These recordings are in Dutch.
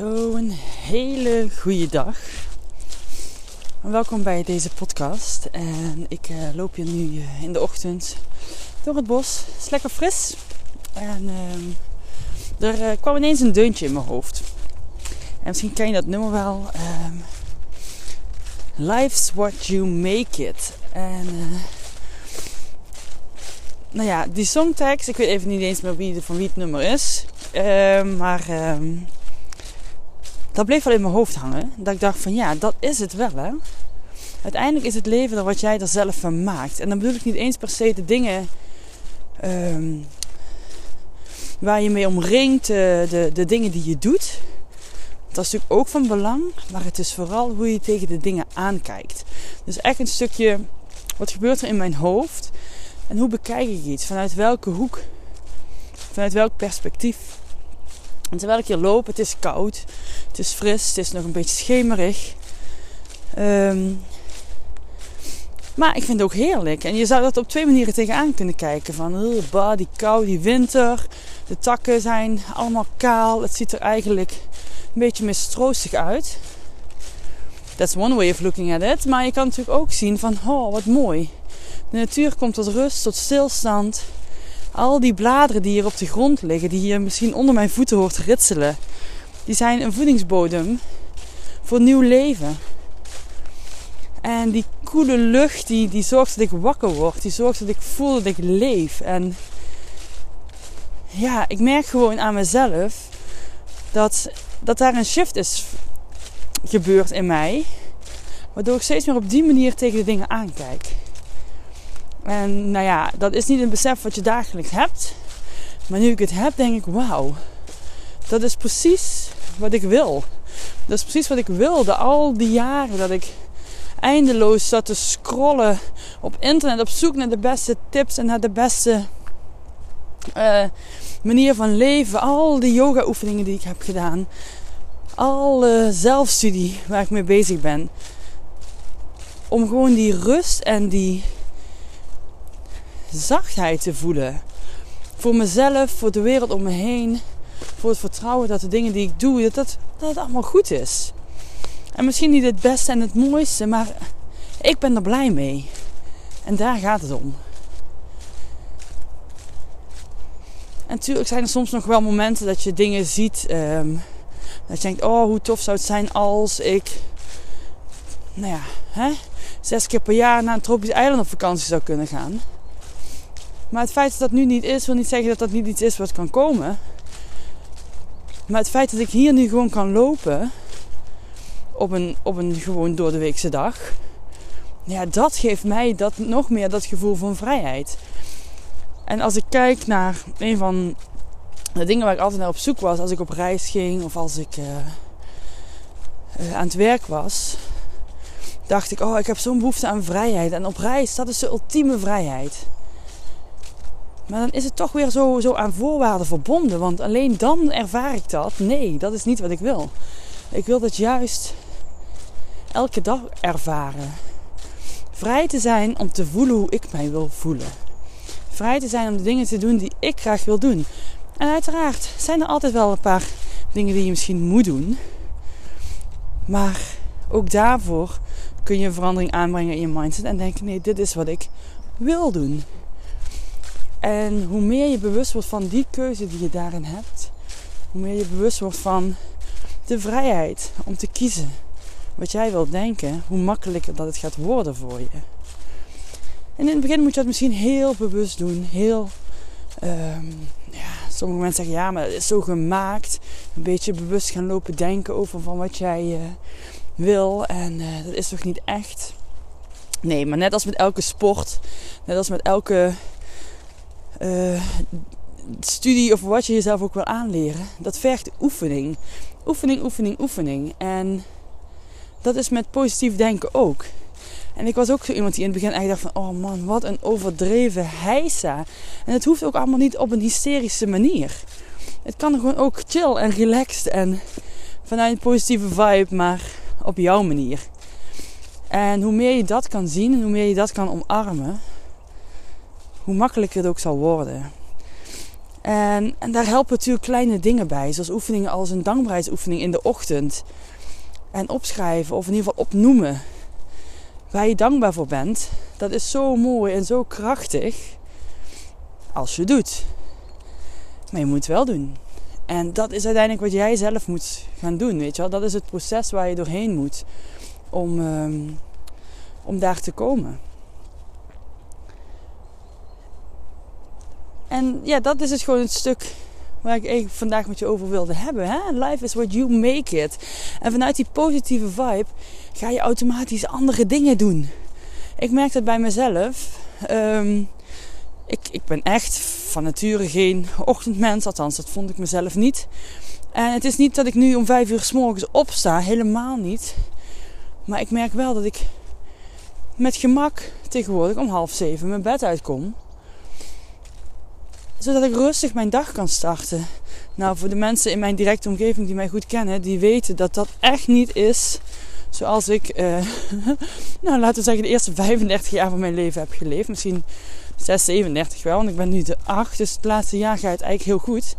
Zo, een hele goede dag. Welkom bij deze podcast. En ik uh, loop hier nu uh, in de ochtend door het bos. Het is lekker fris. En uh, er uh, kwam ineens een deuntje in mijn hoofd. En misschien ken je dat nummer wel. Um, Life's what you make it. En nou ja, die songtekst, ik weet even niet eens meer wie, van wie het nummer is. Uh, maar dat bleef wel in mijn hoofd hangen. Dat ik dacht van ja, dat is het wel hè. Uiteindelijk is het leven er wat jij er zelf van maakt. En dan bedoel ik niet eens per se de dingen um, waar je mee omringt, de, de, de dingen die je doet. Dat is natuurlijk ook van belang, maar het is vooral hoe je tegen de dingen aankijkt. Dus echt een stukje, wat gebeurt er in mijn hoofd? En hoe bekijk ik iets? Vanuit welke hoek? Vanuit welk perspectief? En terwijl ik hier loop, het is koud, het is fris, het is nog een beetje schemerig. Um, maar ik vind het ook heerlijk. En je zou dat op twee manieren tegenaan kunnen kijken. Van, uh, die kou, die winter. De takken zijn allemaal kaal. Het ziet er eigenlijk een beetje mistroostig uit. That's one way of looking at it. Maar je kan natuurlijk ook zien van, oh, wat mooi. De natuur komt tot rust, tot stilstand. Al die bladeren die hier op de grond liggen, die hier misschien onder mijn voeten hoort ritselen, die zijn een voedingsbodem voor nieuw leven. En die koele lucht, die, die zorgt dat ik wakker word. Die zorgt dat ik voel dat ik leef. En ja, ik merk gewoon aan mezelf dat, dat daar een shift is gebeurd in mij. Waardoor ik steeds meer op die manier tegen de dingen aankijk. En nou ja, dat is niet een besef wat je dagelijks hebt. Maar nu ik het heb, denk ik: wauw, dat is precies wat ik wil. Dat is precies wat ik wilde al die jaren dat ik eindeloos zat te scrollen op internet op zoek naar de beste tips en naar de beste uh, manier van leven. Al die yoga oefeningen die ik heb gedaan. Alle zelfstudie waar ik mee bezig ben. Om gewoon die rust en die zachtheid te voelen. Voor mezelf, voor de wereld om me heen. Voor het vertrouwen dat de dingen die ik doe, dat, dat, dat het allemaal goed is. En misschien niet het beste en het mooiste, maar ik ben er blij mee. En daar gaat het om. En natuurlijk zijn er soms nog wel momenten dat je dingen ziet. Um, dat je denkt, oh hoe tof zou het zijn als ik, nou ja, hè, zes keer per jaar naar een tropisch eiland op vakantie zou kunnen gaan. Maar het feit dat dat nu niet is, wil niet zeggen dat dat niet iets is wat kan komen. Maar het feit dat ik hier nu gewoon kan lopen op een, op een gewoon door de weekse dag. Ja, dat geeft mij dat, nog meer dat gevoel van vrijheid. En als ik kijk naar een van de dingen waar ik altijd naar op zoek was als ik op reis ging of als ik uh, uh, aan het werk was, dacht ik: Oh, ik heb zo'n behoefte aan vrijheid. En op reis, dat is de ultieme vrijheid. Maar dan is het toch weer zo, zo aan voorwaarden verbonden. Want alleen dan ervaar ik dat. Nee, dat is niet wat ik wil. Ik wil dat juist elke dag ervaren. Vrij te zijn om te voelen hoe ik mij wil voelen. Vrij te zijn om de dingen te doen die ik graag wil doen. En uiteraard zijn er altijd wel een paar dingen die je misschien moet doen. Maar ook daarvoor kun je verandering aanbrengen in je mindset en denken: nee, dit is wat ik wil doen. En hoe meer je bewust wordt van die keuze die je daarin hebt, Hoe meer je bewust wordt van de vrijheid om te kiezen wat jij wilt denken, hoe makkelijker dat het gaat worden voor je. En in het begin moet je dat misschien heel bewust doen. Heel, um, ja, sommige mensen zeggen ja, maar het is zo gemaakt. Een beetje bewust gaan lopen denken over van wat jij uh, wil. En uh, dat is toch niet echt? Nee, maar net als met elke sport, net als met elke uh, studie of wat je jezelf ook wil aanleren, dat vergt oefening. Oefening, oefening, oefening. En dat is met positief denken ook. En ik was ook zo iemand die in het begin eigenlijk dacht van... Oh man, wat een overdreven heisa. En het hoeft ook allemaal niet op een hysterische manier. Het kan gewoon ook chill en relaxed en vanuit een positieve vibe, maar op jouw manier. En hoe meer je dat kan zien en hoe meer je dat kan omarmen, hoe makkelijker het ook zal worden. En, en daar helpen natuurlijk kleine dingen bij, zoals oefeningen als een dankbaarheidsoefening in de ochtend. En opschrijven of in ieder geval opnoemen waar je dankbaar voor bent. Dat is zo mooi en zo krachtig als je doet. Maar je moet het wel doen. En dat is uiteindelijk wat jij zelf moet gaan doen, weet je wel. Dat is het proces waar je doorheen moet om, um, om daar te komen. En ja, dat is het gewoon het stuk waar ik vandaag met je over wilde hebben. Hè? Life is what you make it. En vanuit die positieve vibe ga je automatisch andere dingen doen. Ik merk dat bij mezelf. Um, ik, ik ben echt van nature geen ochtendmens. Althans, dat vond ik mezelf niet. En het is niet dat ik nu om vijf uur s morgens opsta. Helemaal niet. Maar ik merk wel dat ik met gemak tegenwoordig om half zeven mijn bed uitkom zodat ik rustig mijn dag kan starten. Nou, voor de mensen in mijn directe omgeving die mij goed kennen, die weten dat dat echt niet is zoals ik, uh, nou laten we zeggen, de eerste 35 jaar van mijn leven heb geleefd. Misschien 6, 37 wel, want ik ben nu de 8, dus het laatste jaar gaat het eigenlijk heel goed.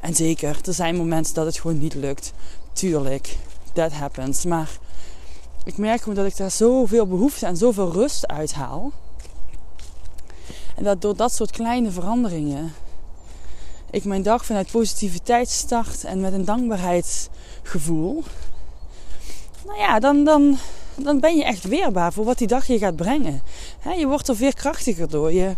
En zeker, er zijn momenten dat het gewoon niet lukt. Tuurlijk, that happens. Maar ik merk gewoon dat ik daar zoveel behoefte en zoveel rust uit haal. En dat door dat soort kleine veranderingen ik mijn dag vanuit positiviteit start en met een dankbaarheidsgevoel. Nou ja, dan, dan, dan ben je echt weerbaar voor wat die dag je gaat brengen. je wordt er veel krachtiger door. Je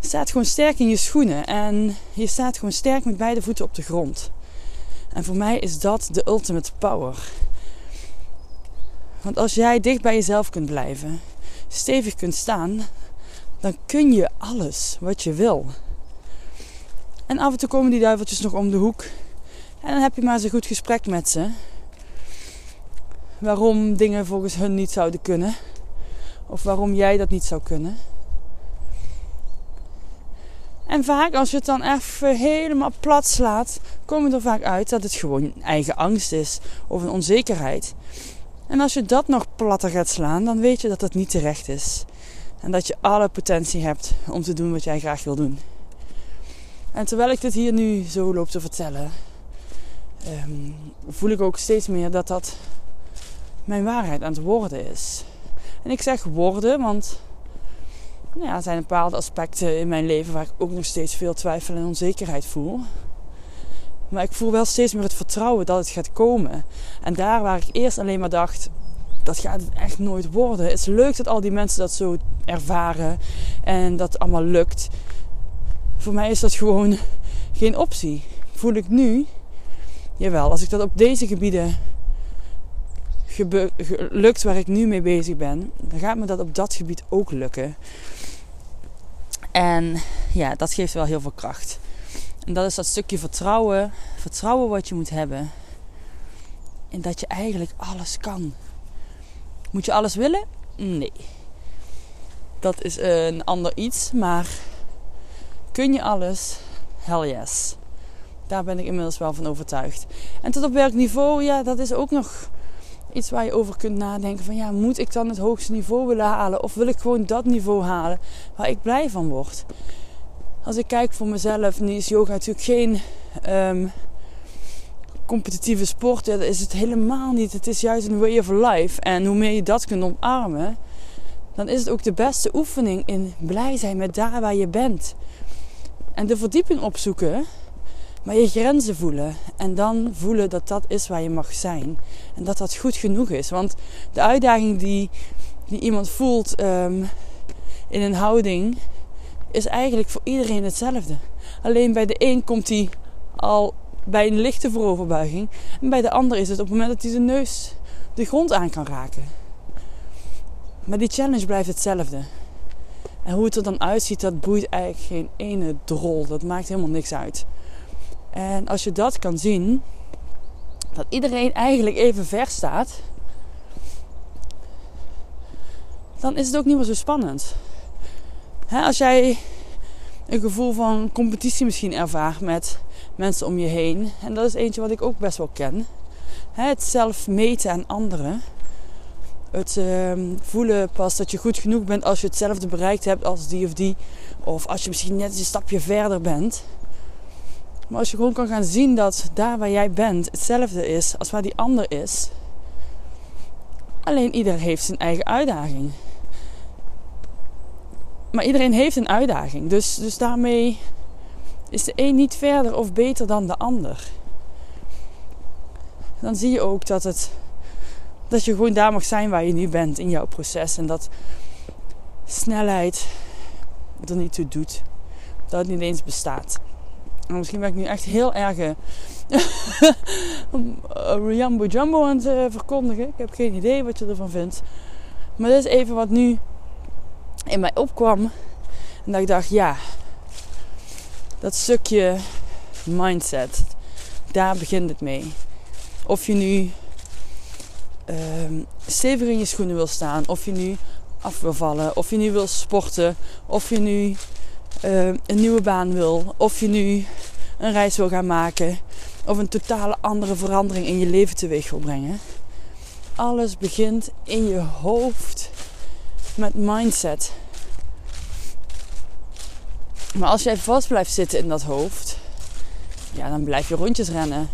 staat gewoon sterk in je schoenen en je staat gewoon sterk met beide voeten op de grond. En voor mij is dat de ultimate power. Want als jij dicht bij jezelf kunt blijven, stevig kunt staan, dan kun je alles wat je wil. En af en toe komen die duiveltjes nog om de hoek. En dan heb je maar eens een goed gesprek met ze. Waarom dingen volgens hun niet zouden kunnen. Of waarom jij dat niet zou kunnen. En vaak, als je het dan even helemaal plat slaat, kom je er vaak uit dat het gewoon eigen angst is of een onzekerheid. En als je dat nog platter gaat slaan, dan weet je dat dat niet terecht is. En dat je alle potentie hebt om te doen wat jij graag wil doen. En terwijl ik dit hier nu zo loop te vertellen, um, voel ik ook steeds meer dat dat mijn waarheid aan het worden is. En ik zeg worden, want nou ja, er zijn bepaalde aspecten in mijn leven waar ik ook nog steeds veel twijfel en onzekerheid voel. Maar ik voel wel steeds meer het vertrouwen dat het gaat komen. En daar waar ik eerst alleen maar dacht, dat gaat het echt nooit worden. Het is leuk dat al die mensen dat zo ervaren en dat allemaal lukt. Voor mij is dat gewoon geen optie. Voel ik nu, jawel, als ik dat op deze gebieden lukt waar ik nu mee bezig ben, dan gaat me dat op dat gebied ook lukken. En ja, dat geeft wel heel veel kracht. En dat is dat stukje vertrouwen. Vertrouwen wat je moet hebben. En dat je eigenlijk alles kan. Moet je alles willen? Nee. Dat is een ander iets. Maar kun je alles? Hell yes. Daar ben ik inmiddels wel van overtuigd. En tot op welk niveau? Ja, dat is ook nog iets waar je over kunt nadenken. Van ja, moet ik dan het hoogste niveau willen halen? Of wil ik gewoon dat niveau halen waar ik blij van word? Als ik kijk voor mezelf, nu is yoga natuurlijk geen ehm, competitieve sport. Dat is het helemaal niet. Het is juist een way of life. En hoe meer je dat kunt omarmen, dan is het ook de beste oefening in blij zijn met daar waar je bent. En de verdieping opzoeken Maar je grenzen voelen en dan voelen dat dat is waar je mag zijn. En dat dat goed genoeg is. Want de uitdaging die, die iemand voelt ehm, in een houding is eigenlijk voor iedereen hetzelfde. Alleen bij de een komt hij al bij een lichte vooroverbuiging. En bij de ander is het op het moment dat hij zijn neus de grond aan kan raken. Maar die challenge blijft hetzelfde. En hoe het er dan uitziet, dat boeit eigenlijk geen ene drol. Dat maakt helemaal niks uit. En als je dat kan zien, dat iedereen eigenlijk even ver staat, dan is het ook niet meer zo spannend. als jij een gevoel van competitie misschien ervaart met mensen om je heen, en dat is eentje wat ik ook best wel ken. het zelf meten aan anderen. Het ehm, voelen pas dat je goed genoeg bent als je hetzelfde bereikt hebt als die of die. Of als je misschien net een stapje verder bent. Maar als je gewoon kan gaan zien dat daar waar jij bent hetzelfde is als waar die ander is. Alleen ieder heeft zijn eigen uitdaging. Maar iedereen heeft een uitdaging. Dus, dus daarmee is de een niet verder of beter dan de ander. Dan zie je ook dat, het, dat je gewoon daar mag zijn waar je nu bent in jouw proces. En dat snelheid er niet toe doet. Dat het niet eens bestaat. Nou, misschien ben ik nu echt heel erg Riambo Jumbo aan het uh, verkondigen. Ik heb geen idee wat je ervan vindt. Maar dit is even wat nu in mij opkwam. En dat ik dacht, ja, dat stukje mindset, daar begint het mee. Of je nu um, stevig in je schoenen wil staan, of je nu af wil vallen, of je nu wil sporten, of je nu uh, een nieuwe baan wil, of je nu een reis wil gaan maken, of een totale andere verandering in je leven teweeg wil brengen. Alles begint in je hoofd met mindset. Maar als jij vast blijft zitten in dat hoofd, ja, dan blijf je rondjes rennen.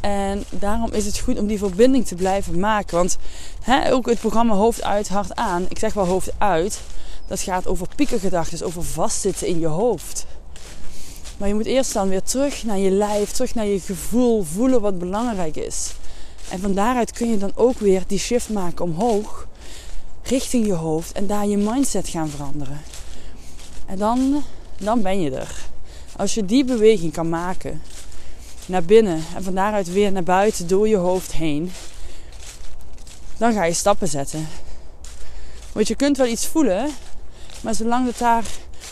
En daarom is het goed om die verbinding te blijven maken. Want hè, ook het programma Hoofd uit, hart aan. Ik zeg wel hoofd uit. Dat gaat over piekengedachten, over vastzitten in je hoofd. Maar je moet eerst dan weer terug naar je lijf, terug naar je gevoel, voelen wat belangrijk is. En van daaruit kun je dan ook weer die shift maken omhoog, richting je hoofd en daar je mindset gaan veranderen. En dan, dan ben je er. Als je die beweging kan maken naar binnen en van daaruit weer naar buiten door je hoofd heen, dan ga je stappen zetten. Want je kunt wel iets voelen, maar zolang dat daar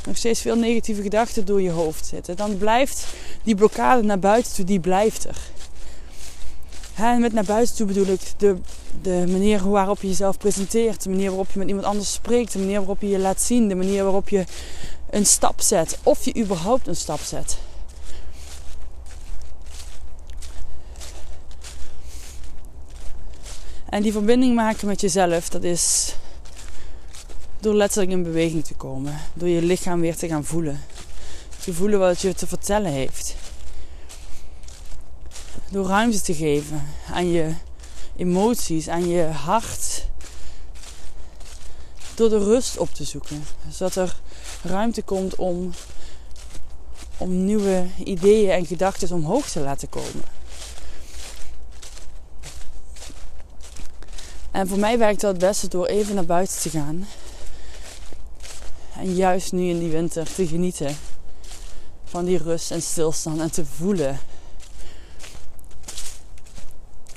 nog steeds veel negatieve gedachten door je hoofd zitten, dan blijft die blokkade naar buiten toe, die blijft er. En met naar buiten toe bedoel ik de, de manier waarop je jezelf presenteert, de manier waarop je met iemand anders spreekt, de manier waarop je je laat zien, de manier waarop je een stap zet, of je überhaupt een stap zet. En die verbinding maken met jezelf, dat is door letterlijk in beweging te komen. Door je lichaam weer te gaan voelen. Te voelen wat je te vertellen heeft. Door ruimte te geven aan je emoties, aan je hart. Door de rust op te zoeken. Zodat er ruimte komt om, om nieuwe ideeën en gedachten omhoog te laten komen. En voor mij werkt dat het beste door even naar buiten te gaan en juist nu in die winter te genieten van die rust en stilstand en te voelen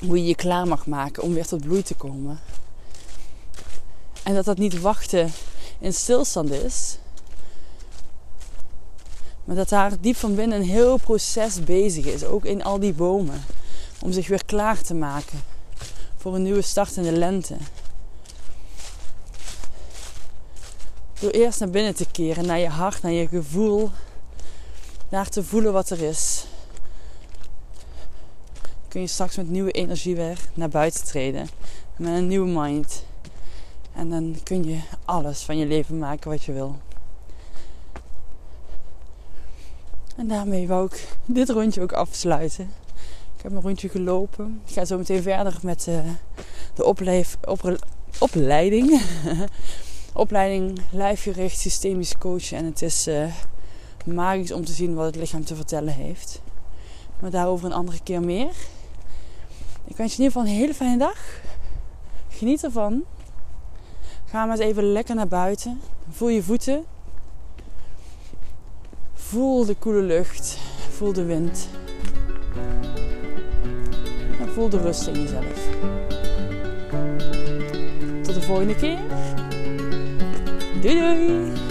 hoe je je klaar mag maken om weer tot bloei te komen. En dat dat niet wachten in stilstand is, maar dat daar diep van binnen een heel proces bezig is, ook in al die bomen, om zich weer klaar te maken voor een nieuwe start in de lente. Door eerst naar binnen te keren, naar je hart, naar je gevoel. Naar te voelen wat er is. Kun je straks met nieuwe energie weer naar buiten treden. Met een nieuwe mind. En dan kun je alles van je leven maken wat je wil. En daarmee wou ik dit rondje ook afsluiten. Ik heb een rondje gelopen. Ik ga zo meteen verder met uh, de opleef, op, opleiding opleiding lijfgericht systemisch coachen. En het is uh, magisch om te zien wat het lichaam te vertellen heeft. Maar daarover een andere keer meer. Ik wens je in ieder geval een hele fijne dag. Geniet ervan. Ga maar eens even lekker naar buiten. Voel je voeten. Voel de koele lucht. Voel de wind. En voel de rust in jezelf. Tot de volgende keer. Doei doei!